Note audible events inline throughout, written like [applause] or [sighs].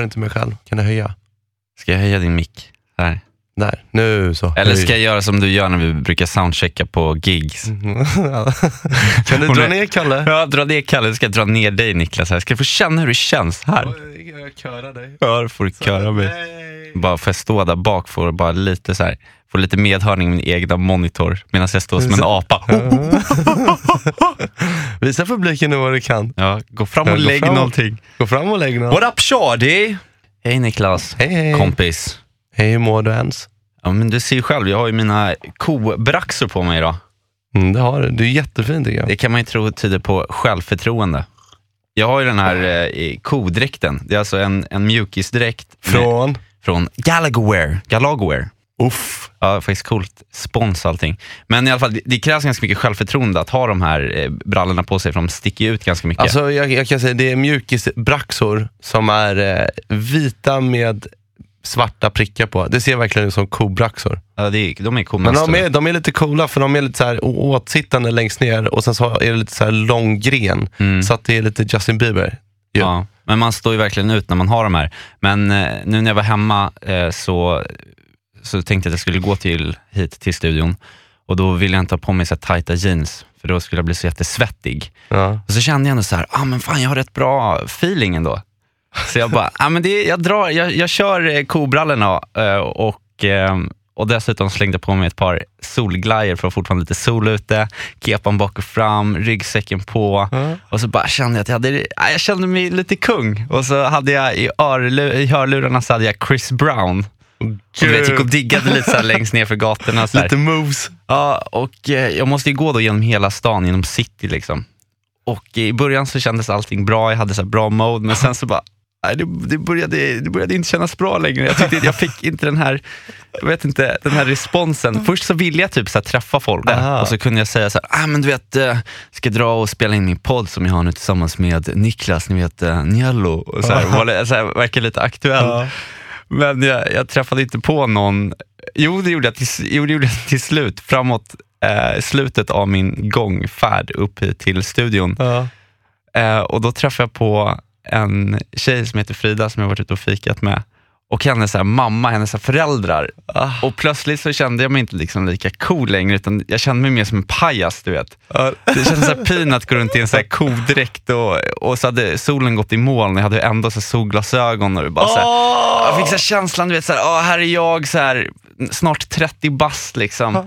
Jag hör inte mig själv. Kan du höja? Ska jag höja din mick? Här. Där, nu så. Eller ska jag göra som du gör när vi brukar soundchecka på gigs? [laughs] kan du dra ner Kalle? Ja, dra ner Kalle, ska jag dra ner dig Niklas. Här. Ska du få känna hur det känns här? Jag körar dig. Ja, då får du köra mig. Bara för jag stå där bak får bara lite så här, får lite medhörning i min egna monitor medan jag står som en apa. [laughs] Visa publiken nu vad du kan. Ja, gå fram Ja, och gå lägg fram. någonting. Gå fram och lägg något. What up shorty? Hej Niklas, Hej hej. kompis. Hej, hur mår du ens? Ja, men du ser ju själv, jag har ju mina kobraxor på mig idag. Mm, det har du. Du är jättefin tycker jag. Det kan man ju tro tyder på självförtroende. Jag har ju den här eh, kodräkten. Det är alltså en, en mjukisdräkt med- Från? från Galagwear. Galagwear. Uff. Ja, faktiskt coolt. Spons allting. Men i alla fall, det, det krävs ganska mycket självförtroende att ha de här eh, brallorna på sig för de sticker ju ut ganska mycket. Alltså, jag, jag kan säga det är mjukisbraxor som är eh, vita med svarta prickar på. Det ser verkligen ut som kobraxor. ja, det, är- de är coola. Men de är, de är lite coola för de är lite så här å- åtsittande längst ner och sen så är det lite så här lång gren. Mm. Så att det är lite Justin Bieber. Ja. Ja, men man står ju verkligen ut när man har de här. Men eh, nu när jag var hemma eh, så, så tänkte jag att jag skulle gå till, hit till studion och då ville jag inte ha på mig så tajta jeans för då skulle jag bli så jättesvettig. Ja. Och så kände jag ändå så här, ah, men fan jag har rätt bra feeling ändå. Så jag bara, ah, men det, jag, drar, jag, jag kör eh, kobrallorna eh, och, eh, och dessutom slängde på mig ett par solglajjor för att fortfarande lite sol ute, kepan bak och fram, ryggsäcken på. Ja. Och så bara kände jag att jag, hade, ah, jag kände mig lite kung. Och så hade jag i, örlu, i hörlurarna så hade jag Chris Brown. Du vet, gick och diggade lite så här längst ner för gatorna. Så här. Lite moves. Ja, och eh, jag måste ju gå då genom hela stan, genom city liksom. Och i början så kändes allting bra, jag hade så bra mode, men sen så bara, nej, det, det, började, det började inte kännas bra längre. Jag tyckte jag fick inte den här, jag vet inte, den här responsen. Först så ville jag typ så träffa folk Aha. och så kunde jag säga så här, ah, men du vet, eh, ska dra och spela in min podd som jag har nu tillsammans med Niklas, ni vet så här, var, så här, verkar lite aktuell. Ja. Men jag, jag träffade inte på någon. Jo, det gjorde jag till, jo, det gjorde jag till slut. Framåt eh, slutet av min gångfärd upp hit till studion. Ja. Eh, och då träffade jag på en tjej som heter Frida som jag varit ute och fikat med. Och hennes så här, mamma, hennes föräldrar. Ah. Och plötsligt så kände jag mig inte liksom lika cool längre, utan jag kände mig mer som en pajas, du vet. Ja. Det kändes så pin att gå runt i en så här kodräkt och, och så hade solen gått i moln. Jag hade ändå så solglasögon och bara så här, Åh! jag fick så här känslan, du vet, så här, ah, här är jag så här, snart 30 bast liksom,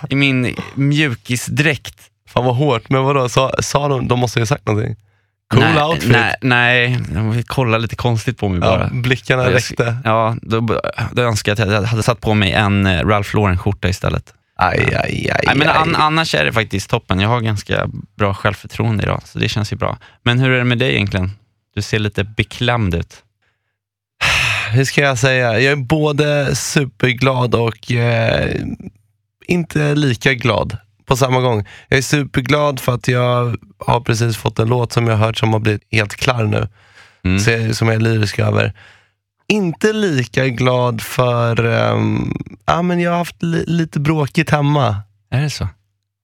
[laughs] i min mjukisdräkt. Fan vad hårt, men vadå, sa, sa de, de måste ju ha sagt någonting? Cool nej, outfit. Nej, nej, de kollade lite konstigt på mig bara. Ja, blickarna Jag- räckte. Ja, då, då önskar jag att jag hade satt på mig en eh, Ralph Lauren-skjorta istället. Aj, aj, aj, Nej, men aj. an, annars är det faktiskt toppen. Jag har ganska bra självförtroende idag, så det känns ju bra. Men hur är det med dig egentligen? Du ser lite beklämd ut. [sighs] Hur ska jag säga? Jag är både superglad och eh, inte lika glad på samma gång. Jag är superglad för att jag har precis fått en låt som jag har hört som har blivit helt klar nu. Mm. Jag, som jag är lyrisk över. Inte lika glad för, um, ja men jag har haft li, lite bråkigt hemma. Är det så?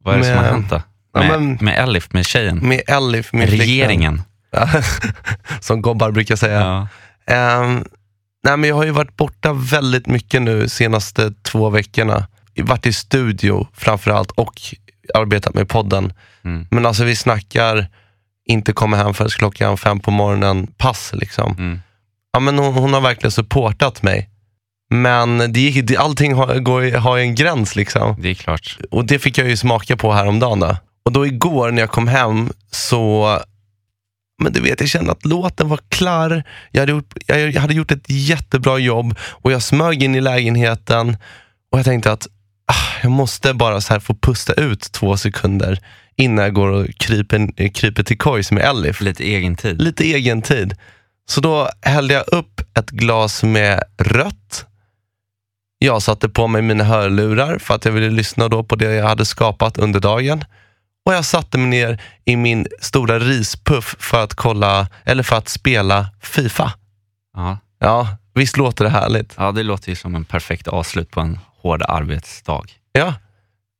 Vad är det som har Med- hänt då? Ja, Med, men- med Elif, med tjejen? Med Elif, flickvän. Regeringen? Ja, [laughs] som gobbar brukar säga. Ja. Ehm, nej, men jag har ju varit borta väldigt mycket nu senaste två veckorna. Varit i studio framförallt och arbetat med podden. Mm. Men alltså vi snackar inte komma hem förrän klockan fem på morgonen, pass liksom. Mm. Ja, men hon, hon har verkligen supportat mig. Men det gick, det, allting har, går, har en gräns liksom. Det är klart. Och det fick jag ju smaka på häromdagen. Då. Och då igår när jag kom hem så, men du vet jag kände att låten var klar. Jag hade, gjort, jag hade gjort ett jättebra jobb och jag smög in i lägenheten och jag tänkte att jag måste bara så här få pusta ut två sekunder innan jag går och kryper, kryper till kojs med Elif. Lite egen tid. Lite egen tid. Så då hällde jag upp ett glas med rött. Jag satte på mig mina hörlurar för att jag ville lyssna då på det jag hade skapat under dagen. Och jag satte mig ner i min stora rispuff för att kolla, eller för att spela Fifa. Ja. Ja, visst låter det härligt? ja, det låter ju som en perfekt avslut på en hård arbetsdag. Ja.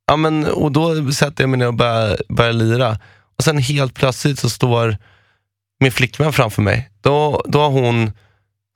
ja men, och då sätter jag mig ner och börjar, börjar lira. Och sen helt plötsligt så står min flickvän framför mig. Då, då har hon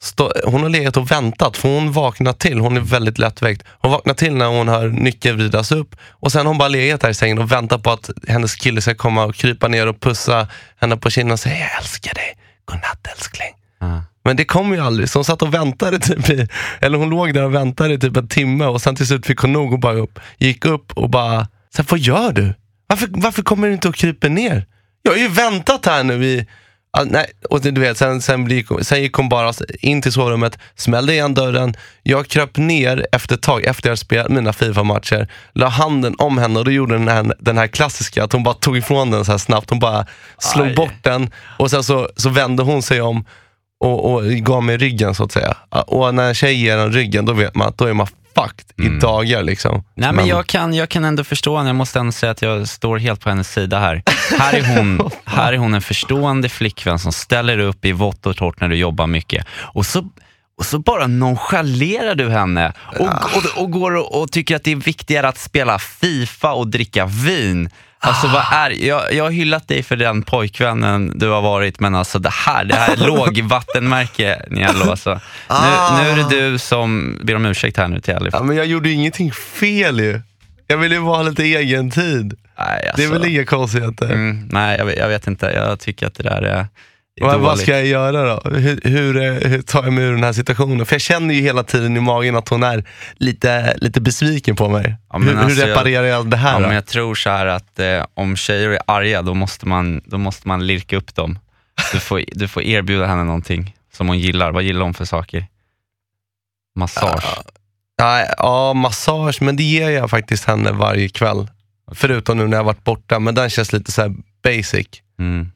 stå, hon har legat och väntat, för hon vaknar till. Hon är väldigt lättväckt. Hon vaknar till när hon hör nyckeln vridas upp och sen har hon bara legat där i sängen och väntat på att hennes kille ska komma och krypa ner och pussa henne på kinden och säga jag älskar dig. Godnatt älskling. Mm. Men det kom ju aldrig, så hon satt och väntade typ i, eller hon låg där och väntade i typ en timme och sen till slut fick hon nog och bara upp, gick upp och bara, så vad gör du? Varför, varför kommer du inte och kryper ner? Jag har ju väntat här nu i Ah, nej, och du vet, sen, sen, blir, sen gick hon bara in till sovrummet, smällde igen dörren. Jag kröp ner efter ett tag, efter jag spelat mina Fifa-matcher, la handen om henne och då gjorde den här, den här klassiska, att hon bara tog ifrån den så här snabbt. Hon bara slog Aj. bort den och sen så, så vände hon sig om och, och gav mig ryggen så att säga. Och när en tjej ger en ryggen, då vet man att då är man fucked i dagar. Liksom. Nej, men jag kan, jag kan ändå förstå henne. Jag måste ändå säga att jag står helt på hennes sida här. Här är hon, [laughs] här är hon en förstående flickvän som ställer upp i vått och torrt när du jobbar mycket. Och så, och så bara nonchalerar du henne och, och, och går och, och tycker att det är viktigare att spela Fifa och dricka vin. Alltså vad är, jag, jag har hyllat dig för den pojkvännen du har varit, men alltså det här, det här är lågvattenmärke [laughs] Nialo. Alltså. Nu, nu är det du som ber om ursäkt här nu till Elif. Ja, men jag gjorde ju ingenting fel ju. Jag ville ju bara ha lite egen tid. Nej, Det är alltså. väl inga konstigheter. Mm, nej, jag jag vet inte. Jag tycker att det där är dåligt. vad ska jag göra då? Hur, hur, eh, hur tar jag mig ur den här situationen? För jag känner ju hela tiden i magen att hon är lite, lite besviken på mig. Ja, hur, alltså, hur reparerar jag det här Ja, då? men jag tror så här att eh, om tjejer är arga, då måste man, då måste man lirka upp dem. Du får, du får erbjuda henne någonting som hon gillar. Vad gillar hon för saker? Massage. Ja, ja, massage, men det ger jag faktiskt henne varje kväll. Förutom nu när jag varit borta, men den känns lite så här basic. Mm.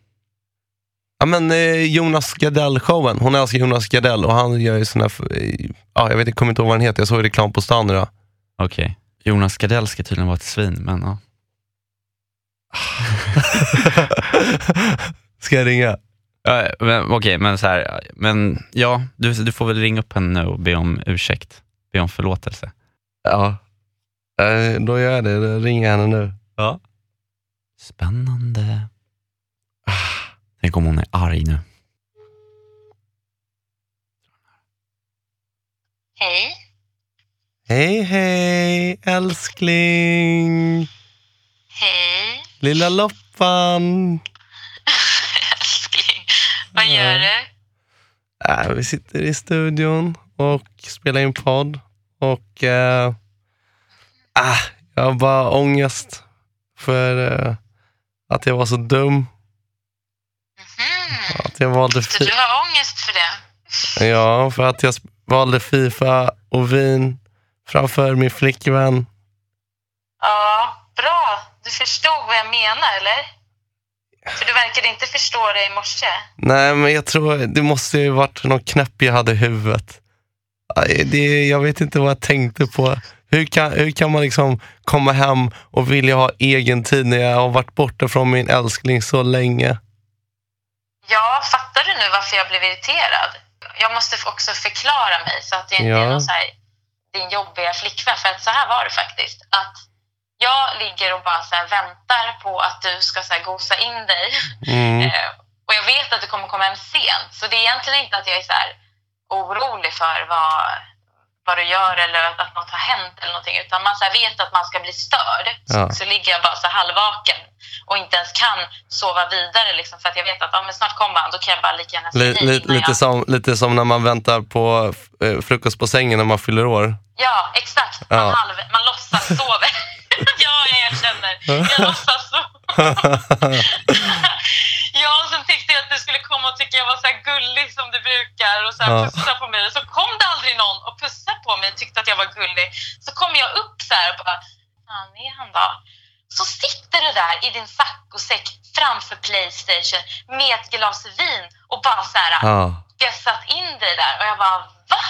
Ja, men eh, Jonas Gardell-showen. Hon älskar Jonas Gardell och han gör ju såna här, eh, ja, jag vet inte, kommer inte ihåg vad han heter. Jag såg reklam på stan idag. Okej. Jonas Gardell ska tydligen vara ett svin, men ja. [laughs] Ska jag ringa? Ja, men, Okej, men så här, men ja, du, du får väl ringa upp henne nu och be om ursäkt. Be om förlåtelse. Ja. Eh, då gör jag det. Då ringer jag henne nu. Ja. Spännande. Tänk om hon är arg nu. Hej. Hej, hej, älskling. Hej. Lilla Loppan. [laughs] Älskling. Vad gör du? Äh, vi sitter i studion och spelar in podd. Och äh, äh, jag har bara ångest för äh, att jag var så dum. Att jag valde, fi- du har ångest för det? ja, för att jag valde Fifa och vin framför min flickvän. Ja, bra. Du förstod vad jag menar, eller? För du verkade inte förstå det i morse. Nej, men jag tror det måste ju varit någon knäpp jag hade i huvudet. Det, jag vet inte vad jag tänkte på. Hur kan, hur kan man liksom komma hem och vilja ha egen tid när jag har varit borta från min älskling så länge? Ja, fattar du nu varför jag blev irriterad? Jag måste också förklara mig så att det inte Ja. är någon så här, din jobbiga flickvän. För att så här var det faktiskt. Att jag ligger och bara så väntar på att du ska så här gosa in dig. Mm. [laughs] Eh, och jag vet att du kommer komma hem sent. Så det är egentligen inte att jag är så orolig för vad, vad du gör eller att något har hänt eller någonting. Utan man så vet att man ska bli störd. Så, Ja. så ligger jag bara så halvvaken och inte ens kan sova vidare. Liksom, för att jag vet att ja, men snart kommer han. Då kan jag bara lika gärna säga Li, li, lite, jag... som, lite som när man väntar på eh, frukost på sängen när man fyller år. Ja, exakt. Man, Ja. halv... man låtsas sover. [laughs] ja, jag erkänner. Jag låtsas sova. [laughs] ja, och sen tyckte jag att du skulle komma och tycka jag var så här gullig som du brukar och så här Ja. pussa på mig. Så kom det aldrig någon och pussade på mig och tyckte att jag var gullig. Så kom jag upp så här och bara, fan är han då? Så sitter du där i din saccosäck framför Playstation med ett glas vin och bara så här Ja. bjässat in dig där. Och jag bara, va?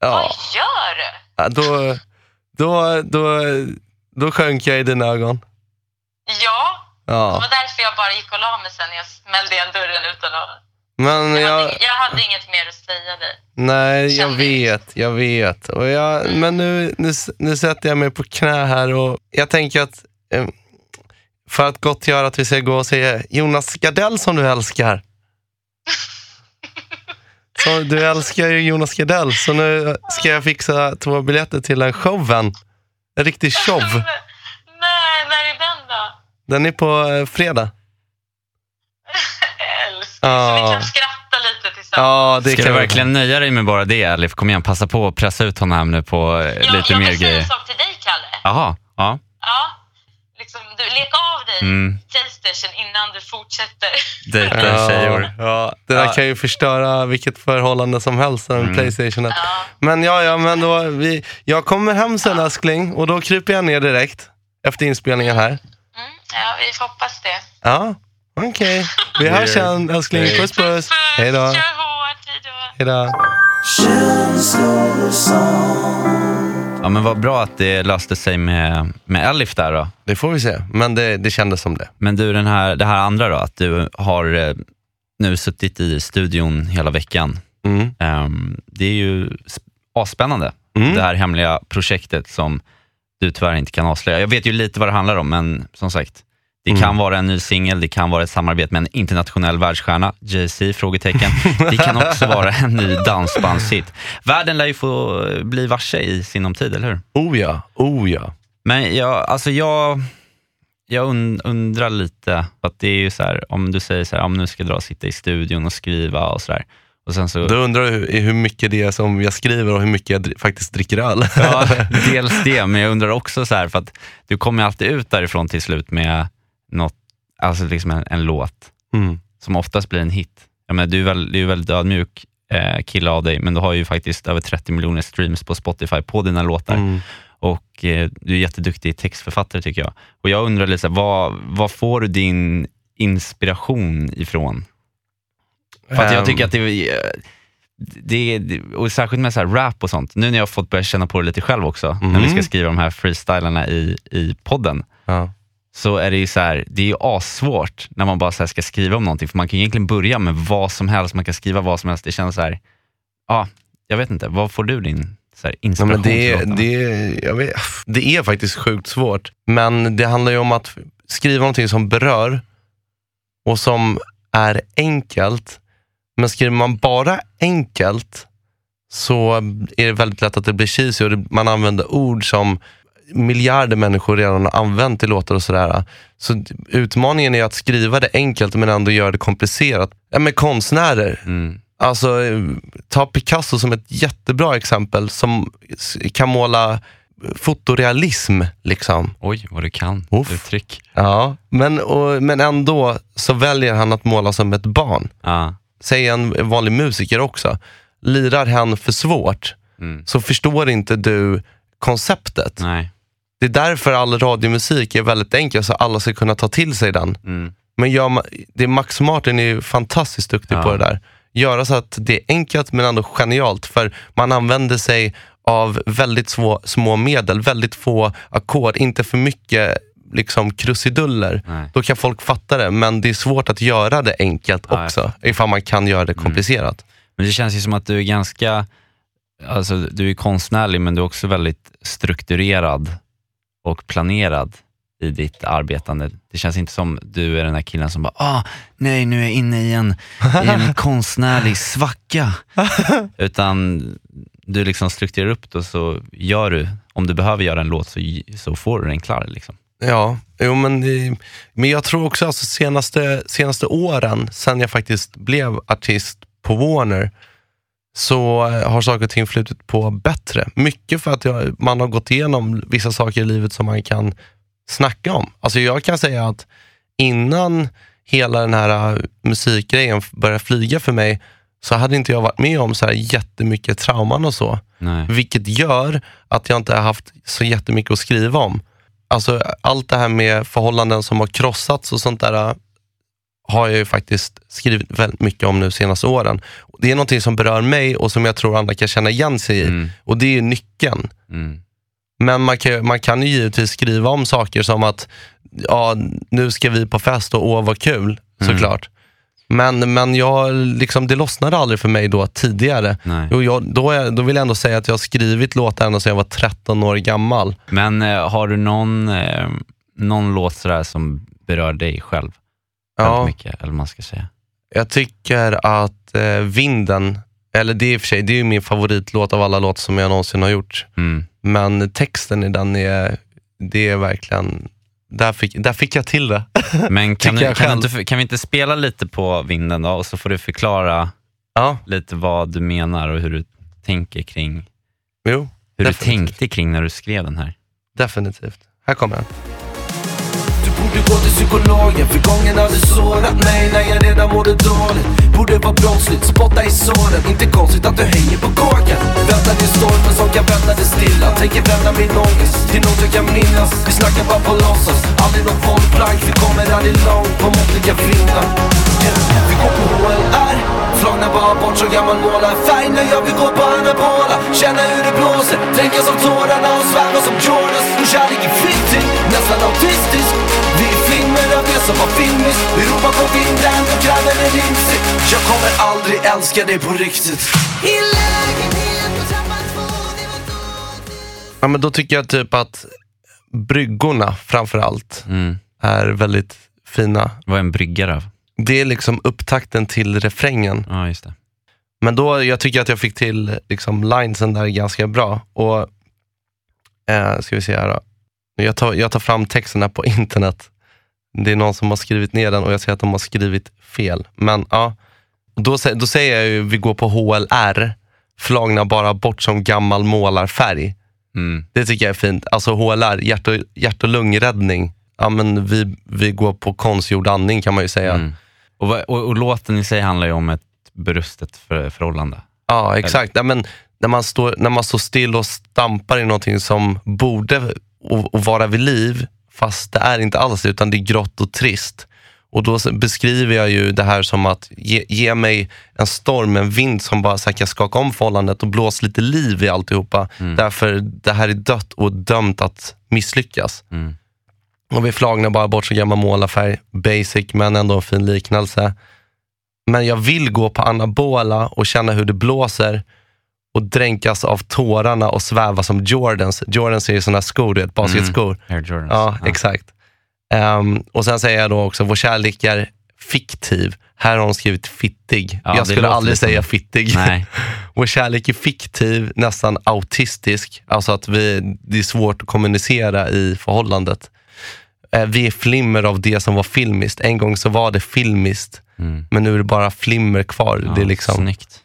Ja. Vad gör du? Ja, Då, då, då, då sjönk jag i dina ögon. Ja, det Ja. var därför jag bara gick och la mig sen när jag smällde igen dörren utan att... Men Jag, jag, hade, jag hade inget mer att säga dig. nej, jag vet, jag vet. Och jag, men nu, nu, nu sätter jag mig på knä här och jag tänker att eh, för att gottgöra att vi ska gå och se Jonas Gardell som du älskar. Så du älskar ju Jonas Gardell, så nu ska jag fixa två biljetter till en showen. En riktig show. [laughs] Nej, när är den då? Den är på eh, fredag. [laughs] Älskling, så vi kan skratta lite tillsammans. Ja, det Ska kan du verkligen nöja dig med bara det, Alif? Kom igen, passa på att pressa ut honom här nu på eh, Ja, lite jag mer vill säga grejer. en sak till dig, Kalle. Jaha, ja. Ja, liksom, du, lek av dig Mm. Playstation innan du fortsätter. Dejta Ja. tjejor. Ja, det där Ja. kan ju förstöra vilket förhållande som helst, den Mm. Playstationen. Ja. Men ja, ja, men då, vi, jag kommer hem sen älskling och då kryper jag ner direkt efter inspelningen här. Mm, ja, vi får hoppas det. Ja, okej. Vi hörs sen älskling. Puss puss. Hej då. Kör hårt, hej då. Hej då. Ja, men vad bra att det löste sig med, med Alif där då. Det får vi se, men det, det kändes som det. Men du, den här, det här andra då, att du har eh, nu suttit i studion hela veckan. Mm. Ehm, det är ju sp- asspännande, Mm. det här hemliga projektet som du tyvärr inte kan avslöja. Jag vet ju lite vad det handlar om, men som sagt, det Mm. kan vara en ny singel, det kan vara ett samarbete med en internationell världsstjärna, Jay-Z? Frågetecken. Det kan också vara en ny dansbandshit. Världen lär ju få eh, bli varse i sinom tid, eller hur? Oh ja, oh ja. Men jag, alltså jag, jag und- undrar lite, att det är ju så här, om du säger så här, om nu ska jag dra och sitta i studion och skriva och sådär. Och sen så, Då undrar du hur, mycket det är som jag skriver och hur mycket jag dri- faktiskt dricker öl. ja, dels det, men jag undrar också så här, för att du kommer alltid ut därifrån till slut med något, alltså liksom en, en låt Mm. som oftast blir en hit. Jag menar, du är väl, du är väldigt ödmjuk eh, kille av dig, men du har ju faktiskt över 30 miljoner streams på Spotify på dina låtar. Mm. och eh, du är jätteduktig textförfattare tycker jag. Och jag undrar lite, vad, vad får du din inspiration ifrån? För att jag Ehm, tycker att det är, det, det, och särskilt med så här rap och sånt, nu när jag har fått börja känna på det lite själv också, när vi ska Mm. skriva de här freestylarna i, i podden, Ja. Så är det ju så här, det är ju assvårt när man bara så ska skriva om någonting, för man kan egentligen börja med vad som helst, man kan skriva vad som helst. Det känns så här, ja, jag vet inte, vad får du din så här, Ja, inspiration men det, låtarna? det, jag vet, det är faktiskt sjukt svårt. Men det handlar ju om att skriva någonting som berör och som är enkelt. Men skriver man bara enkelt så är det väldigt lätt att det blir cheesy och det, man använder ord som miljarder människor redan har använt i låtar och sådär. Så utmaningen är att skriva det enkelt men ändå göra det komplicerat. Ja, med konstnärer, Mm. Alltså, ta Picasso som ett jättebra exempel som kan måla fotorealism. Liksom. Oj, vad du kan. Uff. Uttryck. Ja. Men, och, men ändå så väljer han att måla som ett barn. Ja. Säg en vanlig musiker också. Lirar han för svårt Mm. så förstår inte du konceptet. Nej. Det är därför all radiomusik är väldigt enkel, så alla ska kunna ta till sig den. Mm. Men man, det är Max Martin är ju fantastiskt duktig Ja. på det där. Göra så att det är enkelt men ändå genialt. För man använder sig av väldigt små, små medel, väldigt få ackord, inte för mycket liksom krusiduller. Nej. Då kan folk fatta det, men det är svårt att göra det enkelt Ja, jag också. Ifall man kan göra det komplicerat. Men det känns ju som att du är ganska, alltså du är konstnärlig men du är också väldigt strukturerad och planerad i ditt arbetande. Det känns inte som du är den där killen som bara, ah, nej nu är jag inne i en, i en [laughs] konstnärlig svacka. Utan du liksom strukturerar upp det och så gör du, om du behöver göra en låt så, så får du den klar. Liksom. Ja, jo, men, det- men jag tror också alltså senaste, senaste åren, sen jag faktiskt blev artist på Warner, så har saker och ting flutit på bättre. Mycket för att jag, man har gått igenom vissa saker i livet som man kan snacka om. Alltså jag kan säga att innan hela den här eh, musikgrejen började flyga för mig, så hade inte jag varit med om så här jättemycket trauman och så. Nej. Vilket gör att jag inte har haft så jättemycket att skriva om. Alltså allt det här med förhållanden som har krossats och sånt där äh, har jag ju faktiskt skrivit väldigt mycket om nu senaste åren. Det är någonting som berör mig och som jag tror andra kan känna igen sig i. Mm. Och det är nyckeln. Mm. Men man kan, man kan ju givetvis skriva om saker som att ja, nu ska vi på fest och åh vad kul, Mm. såklart. Men, men jag, liksom, det lossnade aldrig för mig då tidigare. Jo, jag, då, är, då vill jag ändå säga att jag har skrivit låtar ända sedan jag var 13 år gammal. Men eh, har du någon, eh, någon låt sådär som berör dig själv? Ja. Väldigt mycket, eller man ska säga. Jag tycker att eh, Vinden Eller det är i och för sig, det är ju min favoritlåt av alla låtar som jag någonsin har gjort. Mm. Men texten i den är, det är verkligen, där fick, där fick jag till det. [laughs] Men [laughs] kan, du, kan, inte, kan vi inte spela lite på vinden då och så får du förklara ja, lite vad du menar och hur du tänker kring, jo, hur Definitivt. du tänkte kring när du skrev den här. definitivt. Här kommer den. Borde gå till psykologen för gången hade sårat mig. När jag redan mådde dåligt Borde vara brottsligt, spotta i såren Inte konstigt att du hänger på kåken Väntar till stormen som kan vända det stilla. Tänker vända min ångest till något jag kan minnas. Vi snackar bara på låtsas, aldrig någon bollplank Vi kommer aldrig långt. På måttliga vinnar yeah. Vi går på HLR Flagnar bara bort som gammal målarfärg. När jag vill gå på anabola. Känna hur det blåser, dränkas av tårarna och sväva som Jordans Vår kärlek är flyktig, nästan autistisk som var filmiskt Vi ropar på vinden och kräver en insikt Jag kommer aldrig älska dig på riktigt I lägenhet på trappa två, det var då Ja, men då tycker jag typ att bryggorna framför allt Mm. är väldigt fina. Vad är en bryggare? Det är liksom upptakten till refrängen. Ja, just det. Men då, jag tycker att jag fick till liksom linesen där ganska bra. Och eh, ska vi se här då. Jag tar, jag tar fram texten här på internet. Det är någon som har skrivit ner den och jag ser att de har skrivit fel. Men ja, då, då säger jag ju vi går på HLR, flagna bara bort som gammal målarfärg. Mm. Det tycker jag är fint. Alltså HLR, hjärt och, hjärt och lungräddning. Ja, men vi, vi går på konstgjord andning kan man ju säga. Mm. Och, och, och låten i sig handlar ju om ett brustet för, förhållande. Ja, exakt. Ja, men när, man står, när man står still och stampar i någonting som borde och, och vara vid liv, fast det är inte alls utan det är grått och trist. Och då beskriver jag ju det här som att ge, ge mig en storm, en vind som bara så kan skaka om förhållandet och blåsa lite liv i alltihopa. Därför det här är dött och dömt att misslyckas. Mm. Och vi flagnar bara bort så gammal målarfärg. Basic, men ändå en fin liknelse. Men jag vill gå på anabola och känna hur det blåser och dränkas av tårarna och sväva som Jordans. Jordans är ju sådana skor, du vet, basketskor. Air Jordans. Ja, exakt. Ehm, och sen säger jag då också, vår kärlek är fiktiv. Här har hon skrivit fittig. Ja, jag skulle aldrig som säga det. fittig. Nej. [laughs] Vår kärlek är fiktiv, nästan autistisk. Alltså att vi, det är svårt att kommunicera i förhållandet. Eh, Vi är flimmer av det som var filmiskt. En gång så var det filmiskt, Mm. men nu är det bara flimmer kvar. Ja, det är liksom, Snyggt.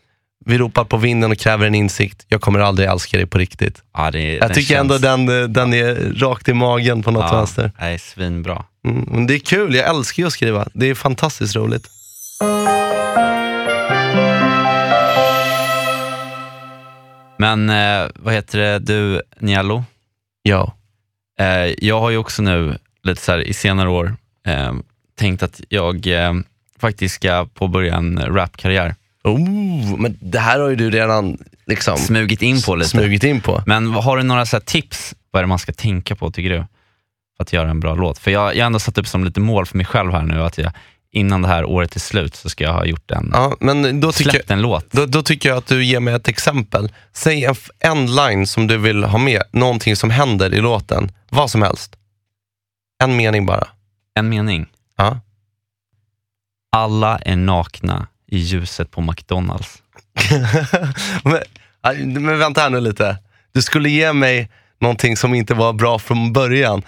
Vi ropar på vinden och kräver en insikt. Jag kommer aldrig älska dig på riktigt. Ja, det, Jag tycker ändå den, den är rakt i magen på något ja, vänster. är svinbra. Mm, men det är kul, jag älskar ju att skriva. Det är fantastiskt roligt. Men eh, vad heter det, du Nialo? Ja. Eh, jag har ju också nu, lite så här, i senare år, eh, tänkt att jag eh, faktiskt ska påbörja en rapkarriär. Oh, men det här har ju du redan liksom Smugit in på lite. smugit in på. Men har du några så här tips? Vad är det man ska tänka på tycker du? För att göra en bra låt? För jag jag har ändå satt upp som lite mål för mig själv här nu, att jag, innan det här året är slut så ska jag ha gjort en, Ja, men då släppt en låt. då, då tycker jag att du ger mig ett exempel. Säg en, en line som du vill ha med, någonting som händer i låten. Vad som helst. En mening bara. En mening. Ja. Alla är nakna i ljuset på McDonalds. [laughs] men, men vänta här nu lite. Du skulle ge mig någonting som inte var bra från början.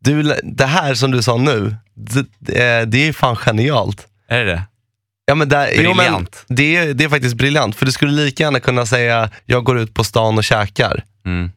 Du, det här som du sa nu, det, det, är- fan genialt. Är det det? Ja, men där, jo, Briljant. det, är, det är faktiskt briljant, för du skulle lika gärna kunna säga, jag går ut på stan och käkar. Mm.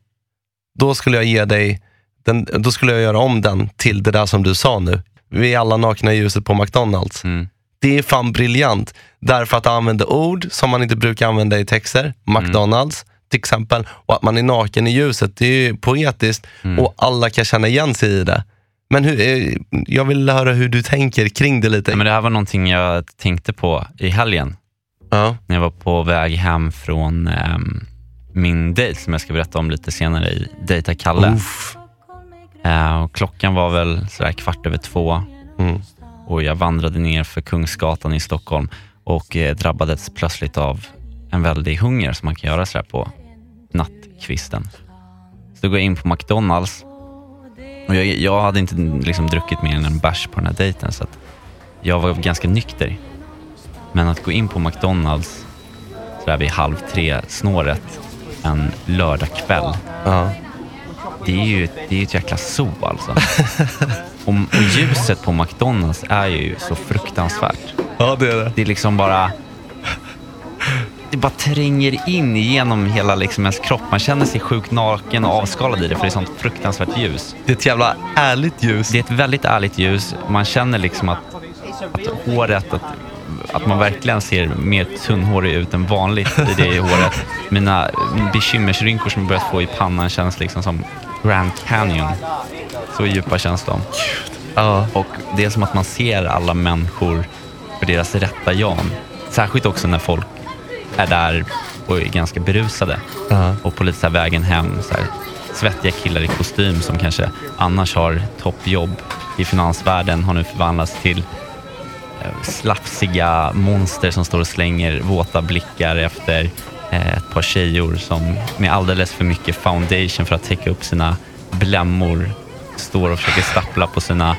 Då skulle jag ge dig, den, då skulle jag göra om den till det där som du sa nu. Vi är alla nakna i ljuset på McDonalds. Mm. Det är fan briljant, därför att använda ord som man inte brukar använda i texter. McDonalds till exempel, och att man är naken i ljuset, det är poetiskt och alla kan känna igen sig i det. Men hur, eh, jag vill höra hur du tänker kring det lite. Ja, men det här var någonting jag tänkte på i helgen, Ja. när jag var på väg hem från ehm, min dejt som jag ska berätta om lite senare i Dejta Kalle. Eh, och klockan var väl sådär kvart över två Mm. Och jag vandrade ner för Kungsgatan i Stockholm och eh, drabbades plötsligt av en väldig hunger som man kan göra sådär på nattkvisten. Så då går jag in på McDonalds och jag, jag hade inte liksom druckit mer än en bärs på den här dejten så att jag var ganska nykter. Men att gå in på McDonalds sådär vid halv tre snåret en lördagkväll. Ja. Det är ju det är ett jäkla zoo alltså. [laughs] och, och ljuset på McDonalds är ju så fruktansvärt. ja, det är det. Det är liksom bara... Det bara tränger in genom hela liksom ens kropp. Man känner sig sjukt naken och avskalad i det för det är sånt fruktansvärt ljus. Det är ett jävla ärligt ljus. Det är ett väldigt ärligt ljus. Man känner liksom att, att håret, att, att man verkligen ser mer tunnhårig ut än vanligt i det håret. Mina bekymmersrynkor som jag börjat få i pannan känns liksom som Grand Canyon. Så djupa känns de. Ja. Och det är som att man ser alla människor för deras rätta jan. Särskilt också när folk är där och är ganska berusade. Ja. Och på lite så vägen hem, så här, svettiga killar i kostym som kanske annars har toppjobb i finansvärlden har nu förvandlats till slafsiga monster som står och slänger våta blickar efter eh, ett par tjejor som med alldeles för mycket foundation för att täcka upp sina blämmor står och försöker stappla på sina,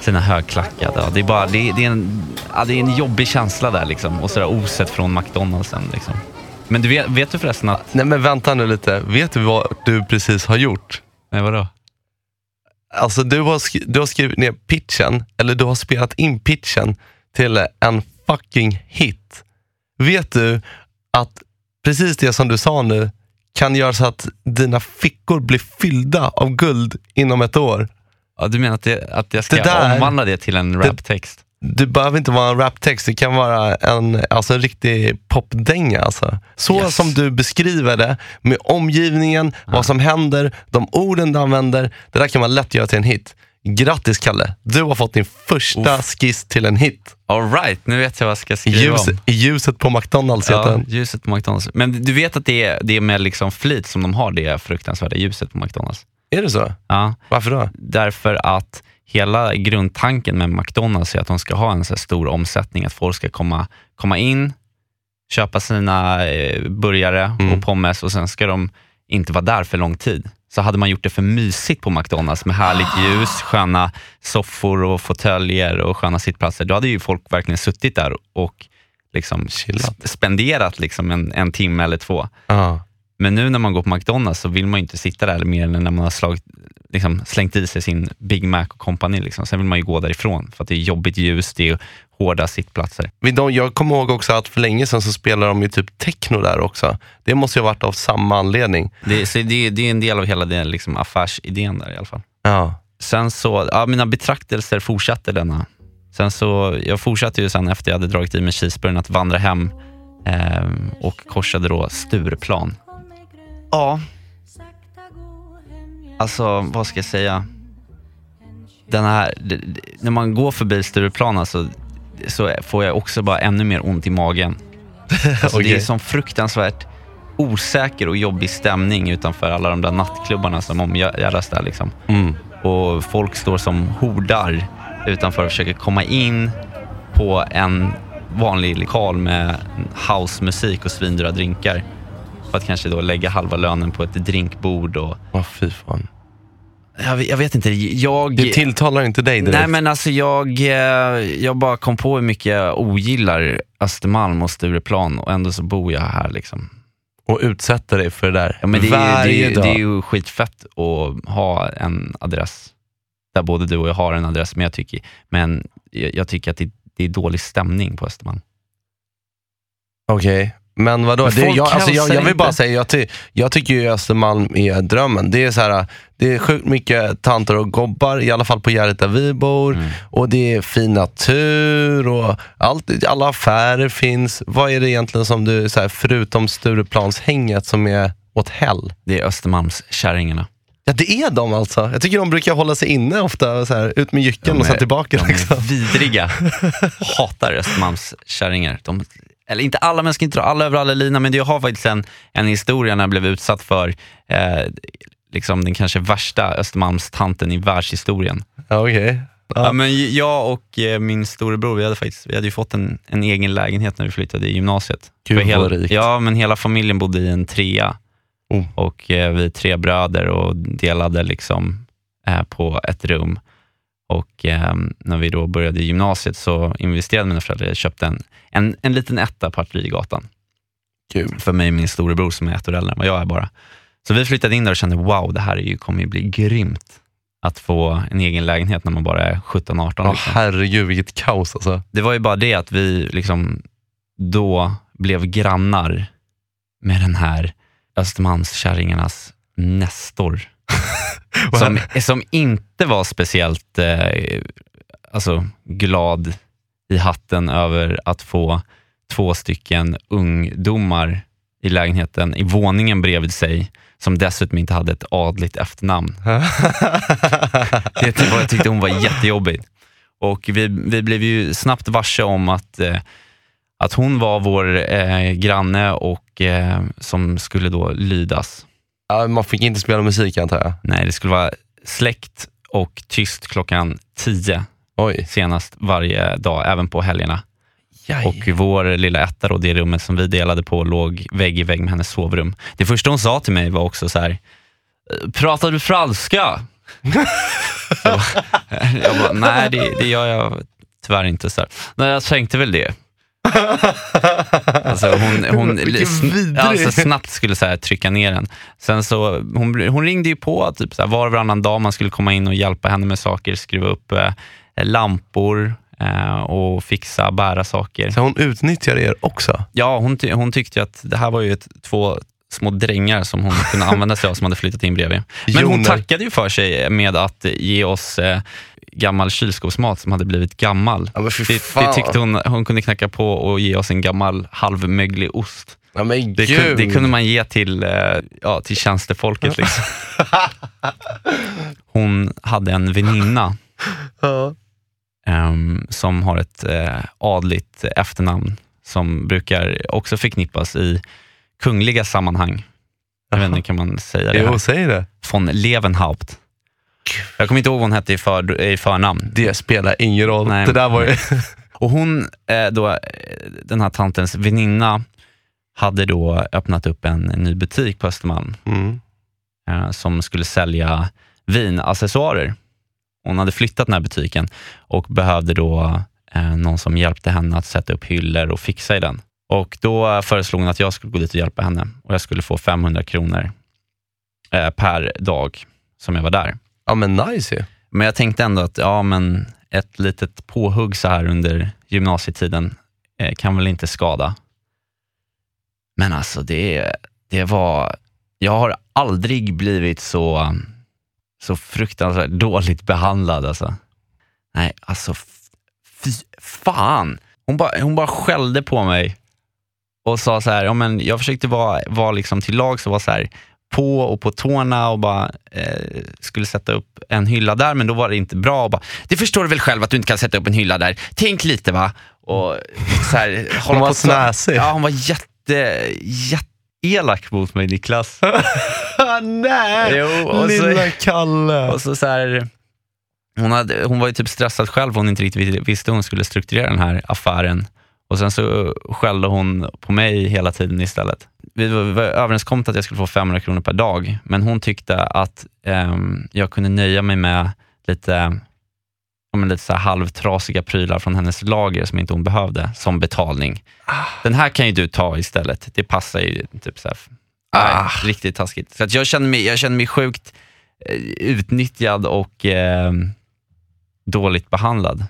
sina högklackade. Det är, bara, det, det, är en, ja, det är en jobbig känsla där liksom. Och sådär oset från McDonaldsen. Liksom. Men du vet, vet du förresten att... Nej men vänta nu lite. Vet du vad du precis har gjort? Nej, vadå? Alltså du har, du har skrivit ner pitchen, eller du har spelat in pitchen till en fucking hit. Vet du att precis det som du sa nu kan göra så att dina fickor blir fyllda av guld inom ett år? Ja, du menar att, det, att jag ska Det där- omvandla det till en raptext? Det behöver inte vara en raptext, det kan vara en, alltså en riktig popdänga. Alltså. Så Yes. som du beskriver det, med omgivningen, vad som händer, de orden du använder. Det där kan man lätt göra till en hit. Grattis Kalle, du har fått din första skiss till en hit. All right, nu vet jag vad jag ska skriva ljus, om. Ljuset på McDonalds heter Ja, den. ljuset på McDonalds. Men du vet att det är, det är med liksom flit som de har det fruktansvärda ljuset på McDonalds? Är det så? Ja, Varför då? därför att hela grundtanken med McDonalds är att de ska ha en så stor omsättning, att folk ska komma, komma in, köpa sina eh, burgare Mm. och pommes och sen ska de inte vara där för lång tid. Så hade man gjort det för mysigt på McDonalds med härligt ljus, sköna soffor och fåtöljer och sköna sittplatser, då hade ju folk verkligen suttit där och liksom Chillat. spenderat liksom en, en timme eller två. Ja. Men nu när man går på McDonalds så vill man ju inte sitta där mer än när man har slagit, liksom, slängt i sig sin Big Mac och company. Liksom. Sen vill man ju gå därifrån för att det är jobbigt ljus, det är hårda sittplatser. Jag kommer ihåg också att för länge sedan så spelade de ju typ techno där också. Det måste ju ha varit av samma anledning. Det, så det, det är en del av hela den liksom, affärsidén där i alla fall. Ja. Sen så, ja, mina betraktelser fortsatte denna. Sen så, jag fortsatte ju sen efter jag hade dragit i mig cheeseburgern att vandra hem eh, och korsade då Stureplan. Ja, alltså vad ska jag säga? Den här, när man går förbi Stureplan alltså, så får jag också bara ännu mer ont i magen. [laughs] Alltså, Det Okej. är som fruktansvärt osäker och jobbig stämning utanför alla de där nattklubbarna som omgärdas där. Liksom Mm. och folk står som hordar utanför och försöker komma in på en vanlig lokal med housemusik och svindyra drinkar. För att kanske då lägga halva lönen på ett drinkbord. Och, Åh, fy fan. jag, jag vet inte, jag... Det tilltalar inte dig direkt. Nej men alltså jag, eh, jag bara kom på hur mycket jag ogillar Östermalm och Stureplan och ändå så bor jag här. Liksom. Och utsätter dig för det där Ja, men det, är, ju- det, varje är, ju- dag. det är ju skitfett att ha en adress där både du och jag har en adress, men jag tycker, men jag, jag tycker att det, det är dålig stämning på Östermalm. Okej, men vadå? Men det, folk jag, alltså, jag, jag vill bara säga, jag, ty, jag tycker ju Östermalm är drömmen. Det är, så här, det är sjukt mycket tanter och gobbar, i alla fall på Gärdet där vi bor. Mm. Och det är fin natur och allt, alla affärer finns. Vad är det egentligen som du, så här, förutom Stureplanshänget, som är åt hell? Det är Östermalmskärringarna. Ja, det är de alltså. Jag tycker de brukar hålla sig inne ofta, så här, ut med jycken och sen tillbaka. De Liksom. är vidriga. Hatar Östermalmskärringar. De, eller inte alla, men jag ska inte dra alla över alla lina, men jag har faktiskt en, en historia när jag blev utsatt för eh, liksom den kanske värsta Östermalmstanten i världshistorien. Ja, okej. Ja. men jag och eh, min storebror, vi hade, faktiskt, vi hade ju fått en, en egen lägenhet när vi flyttade i gymnasiet. Gud, För hela, vad rikt. Ja, men hela familjen bodde i en trea. Oh. Och eh, vi är tre bröder och delade liksom eh, på ett rum. Och eh, när vi då började i gymnasiet så investerade mina föräldrar, jag köpte en, en, en liten etta på Artillerigatan. För mig och min storebror som är ett år äldre än vad jag är bara. Så vi flyttade in där och kände wow, det här är ju, kommer ju bli grymt. Att få en egen lägenhet när man bara är 17-18. Åh, liksom. herregud vilket kaos alltså. Det var ju bara det att vi liksom då blev grannar med den här Östermalmskärringarnas Nestor. [laughs] [laughs] som, som inte var speciellt eh, alltså, glad i hatten över att få två stycken ungdomar i lägenheten i våningen bredvid sig som dessutom inte hade ett adligt efternamn. [laughs] Det var, jag tyckte hon var jättejobbig. Och vi, vi blev ju snabbt varse om att, eh, att hon var vår eh, granne och eh, som skulle då lydas. Ja, man fick inte spela musik antar jag. Nej, det skulle vara släckt och tyst klockan 10 Oj. senast varje dag, även på helgerna. Jaj. Och vår lilla etta, då, det rummet som vi delade på, låg vägg i vägg med hennes sovrum. Det första hon sa till mig var också så här, "Eh, pratar du franska? [laughs] så, jag bara, nej det, det gör jag tyvärr inte. Så här. Nej, jag tänkte väl det. [laughs] Alltså hon, hon sn- alltså snabbt skulle så här, trycka ner den. Sen så, hon, hon ringde ju på typ, så här, var och varannan dag man skulle komma in och hjälpa henne med saker, skruva upp eh, lampor eh, och fixa, bära saker. Så hon utnyttjar er också? Ja, hon, ty- hon tyckte ju att det här var ju ett, två små drängar som hon kunde använda sig av som hade flyttat in bredvid. Men hon Joner. tackade ju för sig med att ge oss eh, gammal kylskåpsmat som hade blivit gammal. Ja, Det, det tyckte hon, hon kunde knacka på och ge oss en gammal halvmöglig ost. Ja, Det, gud. kun, det kunde man ge till, eh, ja, till tjänstefolket. [laughs] Liksom. Hon hade en väninna ehm, som har ett eh, adligt efternamn som brukar också förknippas i kungliga sammanhang. Jag vet inte, kan man säga det? Jo, säg det. Von Levenhaupt. Jag kommer inte ihåg vad hon hette i, för, i förnamn. Det spelar ingen roll. Nej. det där var ju... Och hon, eh, då, eh, den här tantens väninna, hade då öppnat upp en ny butik på Östermalm Mm. eh, som skulle sälja vinaccessoarer. Hon hade flyttat den här butiken och behövde då någon som hjälpte henne att sätta upp hyllor och fixa i den. Och Då föreslog hon att jag skulle gå dit och hjälpa henne och jag skulle få 500 kronor per dag som jag var där. Ja, men nice ju. Men jag tänkte ändå att ja, men ett litet påhugg så här under gymnasietiden eh, kan väl inte skada. Men alltså det, det var, jag har aldrig blivit så, så fruktansvärt dåligt behandlad. Alltså. Nej, alltså fy fan. Hon bara, hon bara skällde på mig och sa så här, ja, men jag försökte vara, vara liksom till lag och var så här på och på tårna och bara eh, skulle sätta upp en hylla där, men då var det inte bra. Och bara, det förstår du väl själv att du inte kan sätta upp en hylla där. Tänk lite va. Och så här, [laughs] hålla var så- snäsig. Ja, hon var jätte, jätteelak mot mig Niklas. [laughs] Nej! Jo, och så- Lilla Kalle. Och så, så här, hon, hade, hon var ju typ stressad själv, hon inte riktigt visste hur hon skulle strukturera den här affären. Och Sen så skällde hon på mig hela tiden istället. Vi var, överenskommet att jag skulle få 500 kronor per dag, men hon tyckte att ehm, jag kunde nöja mig med lite, men lite så här halvtrasiga prylar från hennes lager som inte hon behövde som betalning. Den här kan ju du ta istället, det passar ju. Typ så här, Ah. nej, riktigt taskigt. Så att jag, kände mig, jag kände mig sjukt eh, utnyttjad och eh, dåligt behandlad.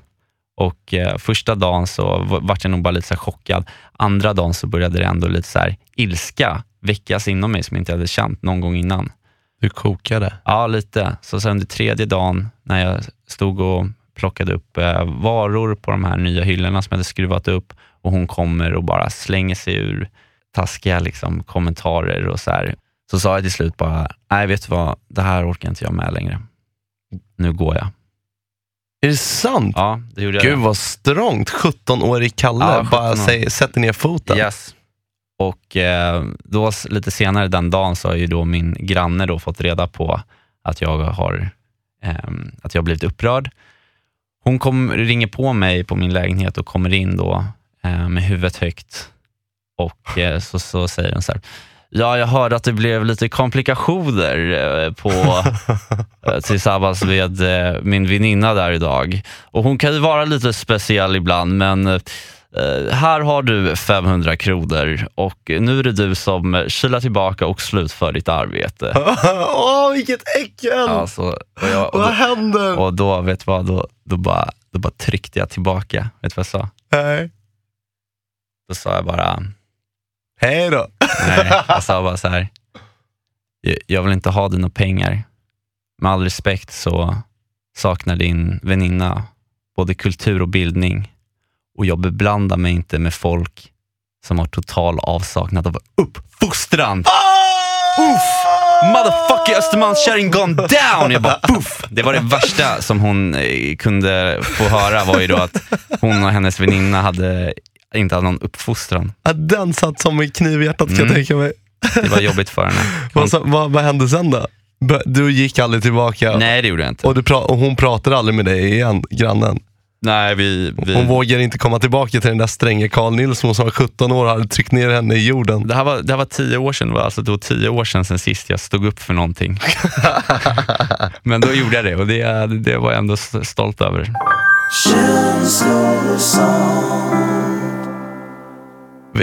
Och eh, Första dagen så vart jag nog bara lite så chockad. Andra dagen så började det ändå lite så här ilska väckas inom mig som jag inte hade känt någon gång innan. Du kokade. Ja, lite. Så sen under tredje dagen när jag stod och plockade upp eh, varor på de här nya hyllorna som jag hade skruvat upp och hon kommer och bara slänger sig ur taskiga liksom, kommentarer och så här. Så sa jag till slut bara, nej vet du vad, det här orkar inte jag med längre. Nu går jag. Är det sant? Ja, det gjorde Gud jag. vad strångt. 17-årig Kalle Ja, 17 bara säger, sätter ner foten. Yes. Och eh, då lite senare den dagen så har ju då min granne då fått reda på att jag har ehm, att jag blivit upprörd. Hon kom, ringer på mig på min lägenhet och kommer in då eh, med huvudet högt och eh, så, så säger hon så här, ja jag hörde att det blev lite komplikationer eh, på, [laughs] eh, tillsammans med eh, min väninna där idag. Och hon kan ju vara lite speciell ibland men här har du 500 kronor och nu är det du som kilar tillbaka och slutför ditt arbete. [laughs] Åh, vilket äckel! Alltså, och, jag, och, Vad då, händer? och då, vet du vad, då, då, bara, då bara tryckte jag tillbaka. Vet du vad jag sa? Nej. Då sa jag bara, Hej då. nej, jag sa bara så här. "Jag- vill inte ha dina pengar. Med all respekt så saknar din väninna både kultur och bildning och jag beblandar mig inte med folk som har total avsaknad av uppfostran. Uff! Motherfucking Östermalmskärring gone down! Jag bara puff! Det var det värsta som hon eh, kunde få höra var ju då att hon och hennes väninna hade inte hade någon uppfostran. Ja, Den satt som en kniv i hjärtat kan Mm. jag tänka mig. Det var jobbigt för henne. Hon, [laughs] Vad, vad, vad hände sen då? Du gick aldrig tillbaka nej, det gjorde jag inte. och, du pra- och hon pratade aldrig med dig igen, grannen. Nej, vi, vi, Hon vågar inte komma tillbaka till den där stränge Carl Nilsson som var 17 år och hade tryckt ner henne i jorden. det, här var, det här var tio år sedan, det var alltså det var tio år sedan, sen sist jag stod upp för någonting. [laughs] Men då gjorde jag det och det, det var jag ändå stolt över.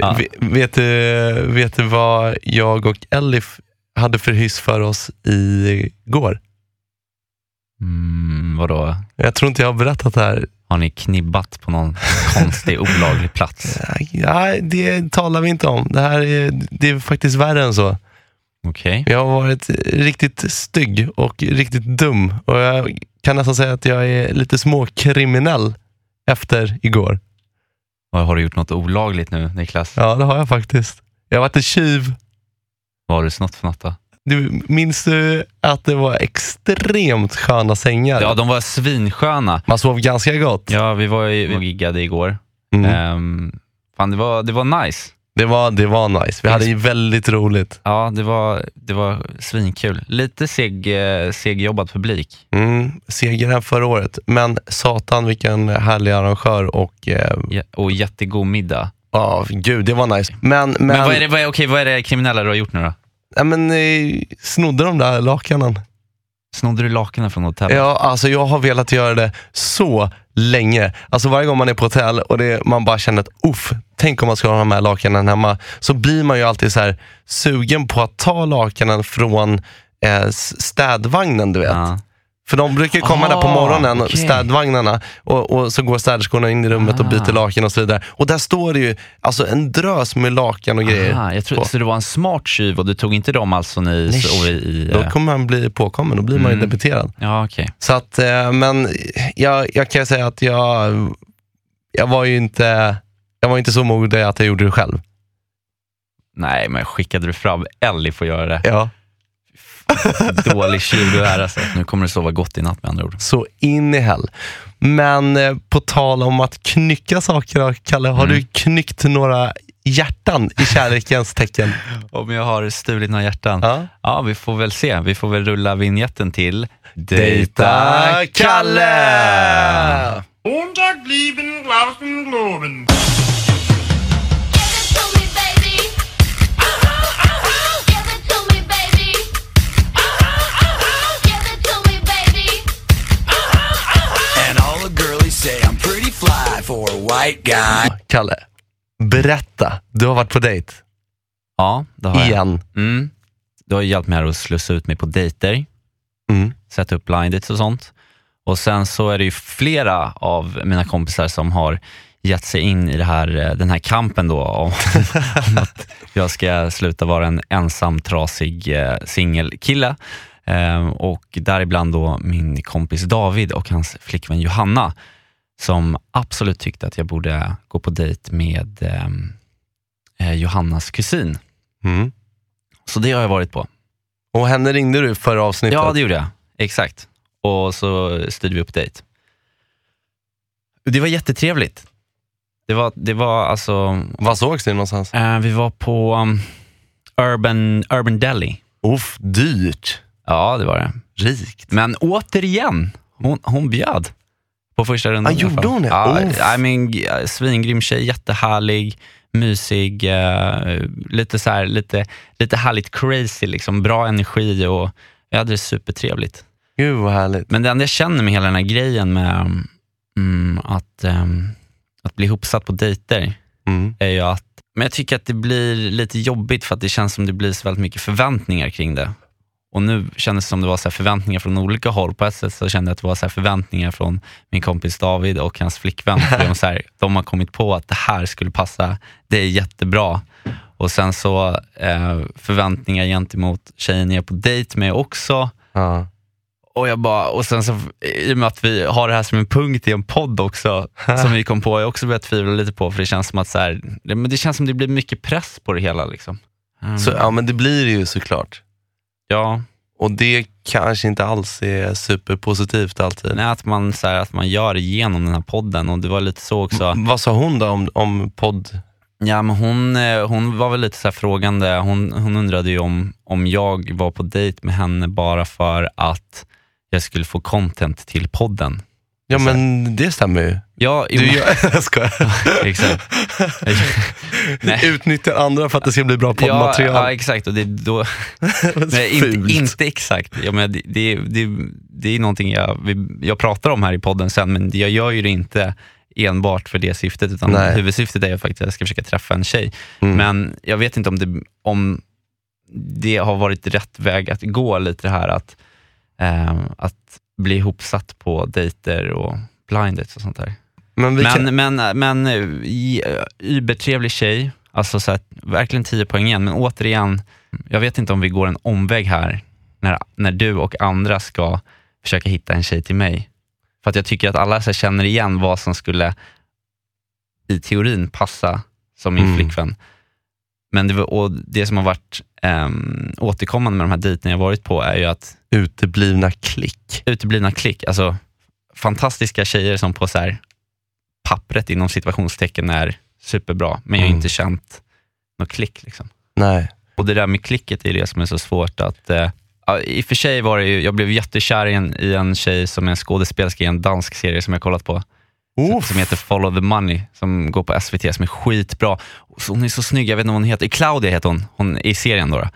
Ja. vet, du, vet du vad jag och Elif hade för hyss för oss igår? Mm, vadå? Jag tror inte jag har berättat det här. Har ni knibbat på någon konstig olaglig plats? [laughs] Nej, det talar vi inte om. Det här är, det är faktiskt värre än så. Okej. Jag har varit riktigt stygg och riktigt dum. Och jag kan nästan säga att jag är lite småkriminell efter igår. Har du gjort något olagligt nu, Niklas? Ja, det har jag faktiskt. Jag har varit en tjuv. Vad har du snott för något då? Du, minns du att det var extremt sköna sängar? Ja, de var svinsköna. Man sov ganska gott. Ja, vi var ju, vi giggade igår. Mm. Ehm, fan, det var, det var nice. Det, var, det var nice. Vi hade ju väldigt roligt. Ja, det var, det var svinkul. Lite seg, eh, segjobbad publik. Mm. Seger här förra året. Men satan vilken härlig arrangör och eh, Ja, och jättegod middag. ja, gud, det var nice. Men, men, Men, vad, är det, vad, är, okej, vad är det kriminella du har gjort nu då? ja, men eh, snodde de där lakanen. Snodde du lakanen från hotellet? Ja, alltså jag har velat göra det så länge. Alltså varje gång man är på hotell och det, man bara känner att uff, tänk om man ska ha de här lakanen hemma. Så blir man ju alltid så här sugen på att ta lakanen från eh, städvagnen, du vet. Ja. För de brukar komma där på Ah, morgonen, okej. städvagnarna, och, och så går städerskorna in i rummet och Ah. byter lakan och så vidare. Och där står det ju alltså en drös med lakan och grejer. Aha, jag tror, på. så det var en smart tjuv och du tog inte dem alltså ni Nej. sov i... Då eh, kommer man bli påkommen, då blir man ju Mm. debiterad. Ja, okej. Så att, eh, men jag, jag kan säga att jag, jag var ju inte jag var inte så modig att jag gjorde det själv. Nej, men skickade du fram Ellie för att göra det? Ja. [laughs] Dålig tjuv du är alltså. Nu kommer du sova gott i natt med andra ord. Så in i hell. Men eh, på tal om att knycka saker, då, Kalle, har Mm. du knyckt några hjärtan i kärlekens tecken? [laughs] Om jag har stulit några hjärtan? Ja. Ja, vi får väl se. Vi får väl rulla vignetten till Dejta Kalle! Montag blieben Glauben globen. For a white guy. Kalle, berätta. Du har varit på dejt. Ja, det har jag. Igen. Mm. Du har hjälpt mig här att slussa ut mig på dejter, Mm. sätta sätta upp blind dates och sånt. Och sen så är det ju flera av mina kompisar som har gett sig in i det här, eh, den här kampen då om, [laughs] om att jag ska sluta vara en ensam trasig eh, singelkille. Eh, och däribland då min kompis David och hans flickvän Johanna som absolut tyckte att jag borde gå på dejt med eh, eh, Johannas kusin. Mm. Så det har jag varit på. Och henne ringde du förra avsnittet. Ja, det gjorde jag. Exakt. Och så styrde vi upp dejt. Det var jättetrevligt. Det var, det var alltså, Var sågs ni någonstans? eh, vi var på um, Urban, Urban Deli. Uff, dyrt. Ja, det var det. Rikt. Men återigen, hon, hon bjöd på första rundan. Ah, gjorde hon det? Ja. I mean, svingrym tjej, jättehärlig, mysig, eh, lite, så här, lite, lite härligt crazy, liksom, bra energi och jag hade det supertrevligt. Gud vad härligt. Men det enda jag känner med hela den här grejen med mm, att, ehm, att bli ihopsatt på dejter Mm. är ju att, men jag tycker att det blir lite jobbigt för att det känns som det blir så väldigt mycket förväntningar kring det. Och nu kändes det som det var så här förväntningar från olika håll. På ett sätt så kände jag att det var så förväntningar från min kompis David och hans flickvän. [laughs] De, så här, de har kommit på att det här skulle passa dig jättebra. Och sen så eh, förväntningar gentemot tjejen jag är på dejt med också. Ja. Och, jag bara, och sen så, i och med att vi har det här som en punkt i en podd också, [laughs] som vi kom på, jag också börjat tvivla lite på, för det känns som att så här, det, men det känns som det blir mycket press på det hela. Liksom. Mm. Så, ja, men det blir det ju såklart. Ja, Och det kanske inte alls är superpositivt alltid. nej, att, man, så här, att man gör det genom den här podden och det var lite så också. Vad sa hon då om, om podd? Ja, men hon, eh, hon var väl lite så frågande, hon, hon undrade ju om, om jag var på dejt med henne bara för att jag skulle få content till podden. Ja men det stämmer ju. Ja, Du gör, [laughs] jag skojar. [laughs] exakt. [laughs] Nej. Utnyttjar andra för att det ska bli bra Ja, poddmaterial. ja, exakt. Och det, då, nej, Fult. inte, inte exakt. Ja, men det, det, det, det är någonting jag, jag pratar om här i podden sen, men jag gör ju det inte enbart för det syftet, utan Nej. huvudsyftet är faktiskt att jag ska försöka träffa en tjej. Mm. Men jag vet inte om det, om det har varit rätt väg att gå, lite det här att, eh, att bli ihopsatt på dejter och blind dates och sånt där. men Men, kan, men, men eh, i- eh, übertrevlig tjej, alltså så här, verkligen 10 poäng igen, men återigen, jag vet inte om vi går en omväg här när, när du och andra ska försöka hitta en tjej till mig. För att jag tycker att alla så känner igen vad som skulle i teorin passa som min Mm. flickvän. Men det, och det som har varit um, återkommande med de här dejterna jag varit på är ju att uteblivna klick. uteblivna klick, alltså fantastiska tjejer som på så här, pappret inom situationstecken är superbra, men jag har Mm. inte känt något klick. Liksom. Nej. Och det där med klicket är det som är så svårt att eh, I och för sig var det ju, jag blev jättekär i en, i en tjej som är en skådespelerska i en dansk serie som jag kollat på. Uff. Som heter Follow the Money, som går på SVT, som är skitbra. Hon är så snygg, jag vet inte vad hon heter. Claudia heter hon, hon i serien då.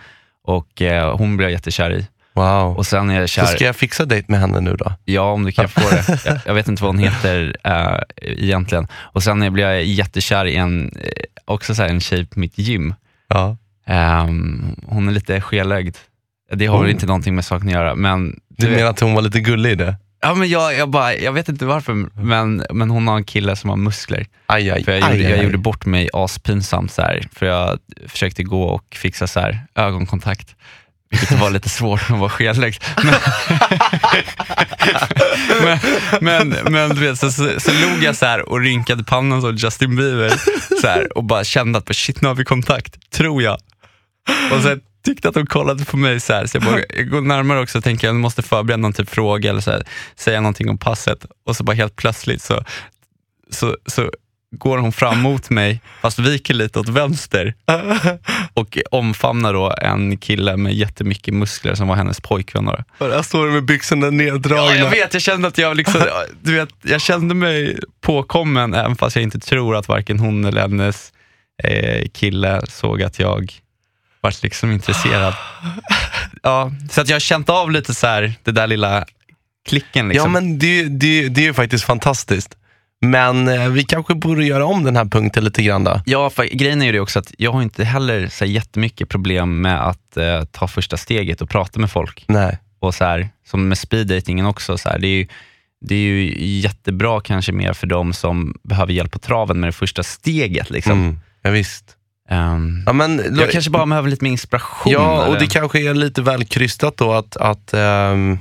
Och eh, hon blev jag jättekär i. Wow. Och sen är jag kär... Så ska jag fixa dejt med henne nu då? Ja, om du kan få det. Jag, jag vet inte vad hon heter äh, egentligen. Och sen blev jag jättekär i en, eh, också så här, en tjej på mitt gym. Ja. Ehm, hon är lite skelögd. Det har väl Oh. inte någonting med saken att göra, men, Du vet- menar att hon var lite gullig i det? Ja, men jag, jag, bara, jag vet inte varför, men, men hon har en kille som har muskler. Aj, aj, För jag, aj, gjorde, jag gjorde bort mig aspinsamt, så här, för jag försökte gå och fixa så här, ögonkontakt. Vilket var lite svårt att vara skelögd. [laughs] Men, [laughs] men, men, men du vet, så, så, så log jag så här och rynkade pannan som Justin Bieber så här, och bara kände att shit, nu har vi kontakt, tror jag. Och sen tyckte att de kollade på mig så här, så jag, bara, [laughs] jag går närmare också och tänker att jag måste förbereda någon typ fråga eller så här, säga någonting om passet och så bara helt plötsligt så, så, så går hon fram mot mig, fast viker lite åt vänster [laughs] och omfamnar då en kille med jättemycket muskler som var hennes pojkvän. Där står du med byxorna neddragna. Ja, jag vet, jag kände att jag liksom, [laughs] du vet, jag kände mig påkommen även fast jag inte tror att varken hon eller hennes eh, kille såg att jag vart liksom intresserad. Ja, så att jag har känt av lite så här, det där lilla klicken. Liksom. Ja, men det, det, det är ju faktiskt fantastiskt. Men eh, vi kanske borde göra om den här punkten lite grann då. Ja, för grejen är ju det också att jag har inte heller så här, jättemycket problem med att eh, ta första steget och prata med folk. Nej. Och så här, som med speeddatingen också, så här, det, är ju, det är ju jättebra kanske mer för de som behöver hjälp på traven med det första steget. Liksom. Mm. Ja, visst. Ehm, Ja, men, jag kanske bara behöver lite mer inspiration. Ja, och eller? det kanske är lite väl krystat då att, att, ehm,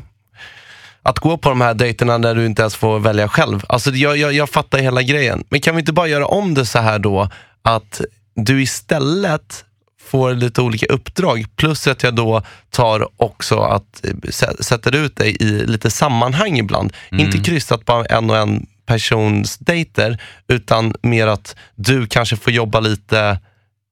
att gå på de här dejterna där du inte ens får välja själv. Alltså, jag, jag, jag fattar hela grejen. Men kan vi inte bara göra om det så här då, att du istället får lite olika uppdrag, plus att jag då tar också att eh, sä- sätter ut dig i lite sammanhang ibland. Inte krystat på en och en persons dejter, utan mer att du kanske får jobba lite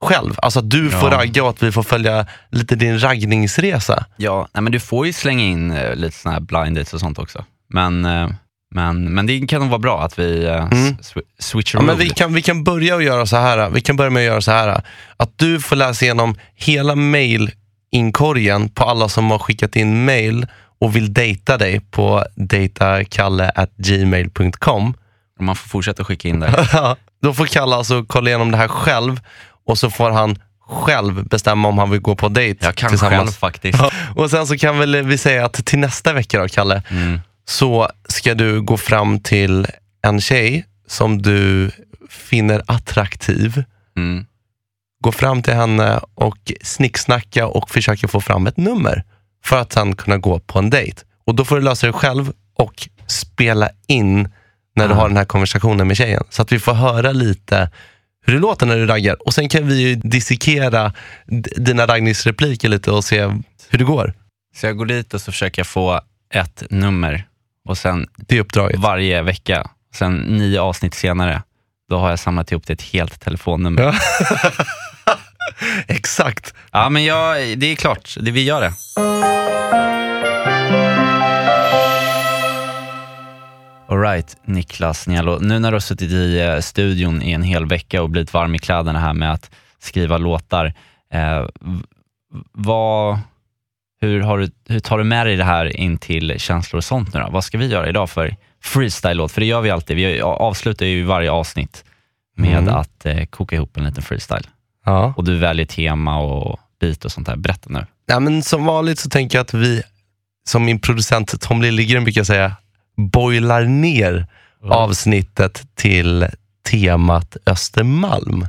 själv. Alltså att du får Ja. ragga och att vi får följa lite din raggningsresa. Ja, nej, men du får ju slänga in eh, lite såna här blind dates och sånt också. Men, eh, men, men det kan nog vara bra att vi uh, Mm. switchar Ja, men vi, kan, vi kan börja och göra så här. Vi kan börja med att göra så här. Att du får läsa igenom hela mailinkorgen på alla som har skickat in mail och vill dejta dig på datakalle@gmail.com Man får fortsätta skicka in. [laughs] Ja, Då får Kalle alltså kolla igenom det här själv och så får han själv bestämma om han vill gå på dejt Jag kan tillsammans. själv faktiskt. Ja, och sen så kan väl vi säga att till nästa vecka då, Kalle, Mm. så ska du gå fram till en tjej som du finner attraktiv. Mm. Gå fram till henne och snicksnacka och försöka få fram ett nummer för att sen kunna gå på en dejt. Och då får du lösa det själv och spela in när du Ah. har den här konversationen med tjejen. Så att vi får höra lite hur det låter när du raggar. Och sen kan vi ju dissekera dina raggningsrepliker lite och se hur det går. Så jag går dit och så försöker jag få ett nummer och sen Det uppdraget. varje vecka, sen nio avsnitt senare, då har jag samlat ihop till ett helt telefonnummer. Ja, [laughs] Ja. Exakt. men jag, det är klart, det, vi gör det. Alright, Niklas Nielo. Nu när du har suttit i eh, studion i en hel vecka och blivit varm i kläderna här med att skriva låtar, eh, vad, hur, har du, hur tar du med dig det här in till känslor och sånt nu då? Vad ska vi göra idag för freestyle-låt? För det gör vi alltid. Vi avslutar ju varje avsnitt med Mm. att eh, koka ihop en liten freestyle. Ja. Och du väljer tema och beat och sånt där. Berätta nu. Ja, men som vanligt så tänker jag att vi, som min producent Tom Liljegren brukar säga, boilar ner avsnittet till temat Östermalm.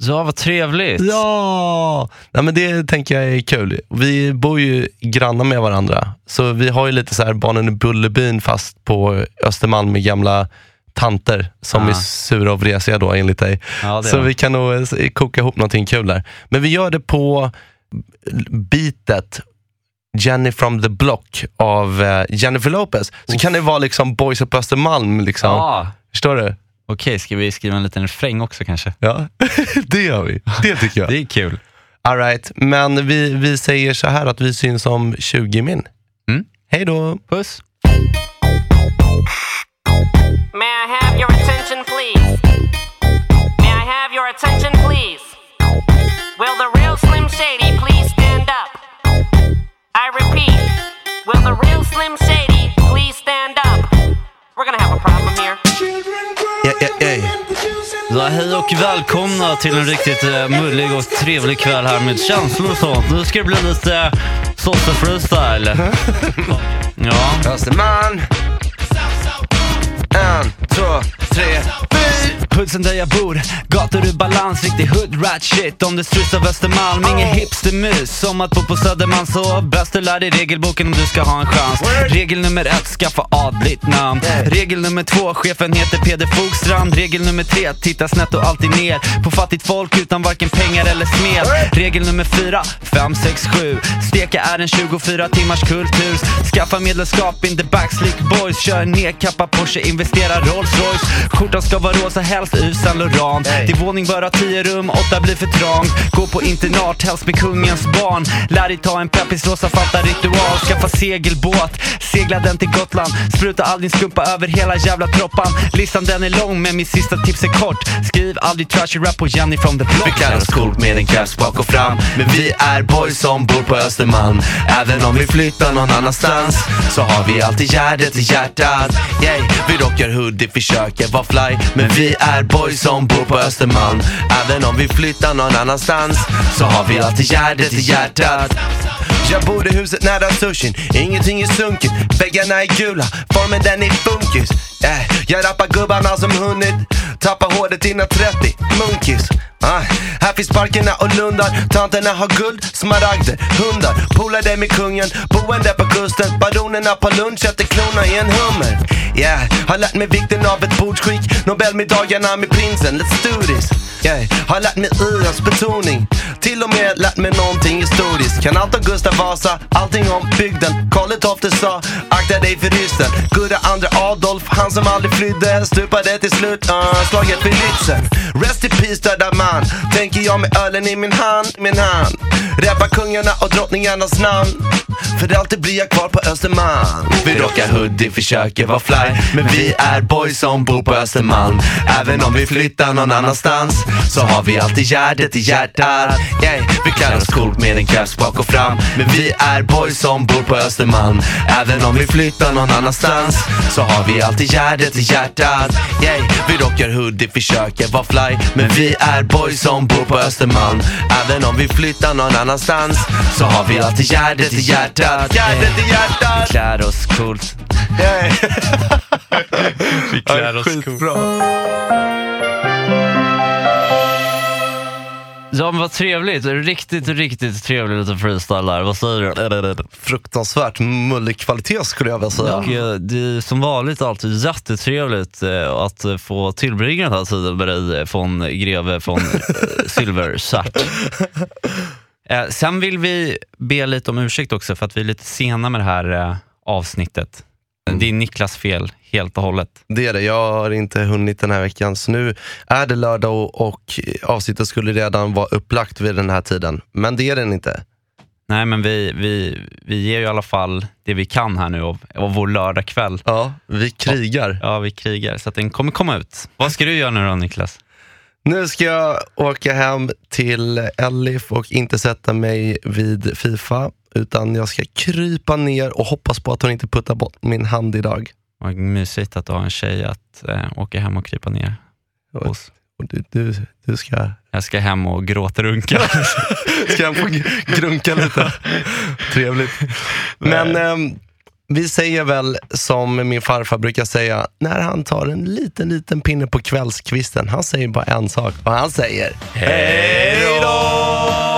Ja, vad trevligt. Ja! Nej, men det tänker jag är kul. Vi bor ju grannar med varandra, så vi har ju lite så här barnen i Bullerbyn fast på Östermalm med gamla tanter som Ah. är sura och vresiga då enligt dig. Ja, så vi kan nog koka ihop någonting kul där. Men vi gör det på beatet Jenny from the Block av eh, Jennifer Lopez. Så kan det vara liksom Boys på Östermalm. Liksom. Ja, Förstår du? okej. Ska vi skriva en liten refräng också kanske? Ja, [laughs] det gör vi. Det tycker jag. [laughs] Det är kul. All right. Men vi, vi säger så här att vi syns om 20 min. Mm. Hej då! Puss. May I have your attention, please? May I have your attention, please? Will the real Slim Shady please up? I repeat, will the real Slim Shady please stand up? We're gonna have a problem here. Ja, ja, ja. Ja, hej och välkomna till en riktigt eh, mullig och trevlig kväll här med känslor och sånt. Nu ska det bli lite eh, Sosse freestyle. Ja, Östermalm. En, två, tre. Pulsen där jag bor, gator ur balans, riktig hood rat shit. Om det styrs av Östermalm, ingen hipstermus. Som att bo på Södermalm, så bäst du lär dig regelboken om du ska ha en chans. Regel nummer ett, skaffa adligt namn. Regel nummer två, chefen heter Peder Fogstrand. Regel nummer tre, titta snett och alltid ner. På fattigt folk utan varken pengar eller smed. Regel nummer fyra, fem, sex, sju. Steka är en 24 timmars kultur Skaffa medlemskap in the backslick boys. Kör nedkappa Porsche, investera Rolls Royce Skjortan ska vara rosa, helst ur Saint Laurent. Din våning bör ha 10 rum, åtta blir för trångt. Gå på internat, helst med kungens barn. Lär dig ta en peppis rosa, fatta ritual. Skaffa segelbåt, segla den till Gotland. Spruta all din skumpa över hela jävla troppan. Listan den är lång, men mitt sista tips är kort. Skriv aldrig trashy rap på Jenny from the block. Vi klär oss coolt med en caps bak och fram. Men vi är boys som bor på Östermalm. Även om vi flyttar någon annanstans Så har vi alltid Gärdet i hjärtat. Yay. Vi rockar hoodie, försöker vara fly. Men vi är boys som bor på Östermalm. Även om vi flyttar någon annanstans Så har vi alltid Gärdet i hjärtat jag bor i huset nära sushin, ingenting är sunkigt. Väggarna är gula, formen den är funkis. Äh, Jag rappar gubbarna som hunnit Tappa håret innan 30, munkis. Ah, Här finns parkerna och lundar. Tanterna har guld, smaragder, hundar. Polare med kungen, boende på kusten. Baronerna på lunch äter klona i en hummer. Yeah, har lärt mig vikten av ett bordsskick. Nobelmiddagarna med prinsen, let's do this yeah, Har lärt mig Urans betoning. Till och med lärt mig någonting historiskt. Kan allt om Gustav Vasa, allting om bygden? Karl XII sa, akta dig för ryssen. Gurra andra Adolf, han som aldrig flydde Stupade till slut, uh, slaget vid Lützen Rest in peace döda man. Tänker jag med ölen i min hand, min hand. Räppa kungarna och drottningarnas namn. För alltid blir jag kvar på Östermalm. Vi rockar hoodie, försöker vara fly. Men vi är boys som bor på Östermalm. Även om vi flyttar någon annanstans. Så har vi alltid Gärdet i hjärtat yeah. Vi klär oss coolt med en keps bak och fram Men vi är boys som bor på Östermalm Även om vi flyttar någon annanstans Så har vi alltid Gärdet i hjärtat yeah. Vi rockar hoodie, försöker vara fly Men vi är boys som bor på Östermalm Även om vi flyttar någon annanstans Så har vi alltid Gärdet i hjärtat Gärdet i hjärtat Klär oss coolt. yeah. [laughs] Vi klär oss coolt. Ja men vad trevligt. Riktigt, riktigt trevligt lite freestyle där. Vad säger du? Fruktansvärt mullig kvalitet skulle jag vilja säga Och eh, det är som vanligt alltid jättetrevligt eh, att eh, få tillbringa den här tiden med dig von greve Silversart. [laughs] Eh, Sen vill vi be lite om ursäkt också för att vi är lite sena med det här avsnittet. Det är Niklas fel helt och hållet. Det är det, jag har inte hunnit den här veckan. Så nu är det lördag och, och avsnittet skulle redan vara upplagt vid den här tiden. Men det är den inte. Nej men vi, vi, vi ger ju i alla fall det vi kan här nu av, av vår lördagkväll. Ja, vi krigar. Ja, vi krigar så att den kommer komma ut. Vad ska du göra nu då Niklas? Nu ska jag åka hem till Elif och inte sätta mig vid Fifa. Utan jag ska krypa ner och hoppas på att hon inte puttar bort min hand idag. Vad mysigt att du har en tjej att eh, åka hem och krypa ner hos. Och du, du, du ska, Jag ska hem och gråtrunka. [laughs] ska hem och grunka lite. [laughs] Trevligt. Men ehm, vi säger väl som min farfar brukar säga, när han tar en liten, liten pinne på kvällskvisten. Han säger bara en sak och han säger Hej då!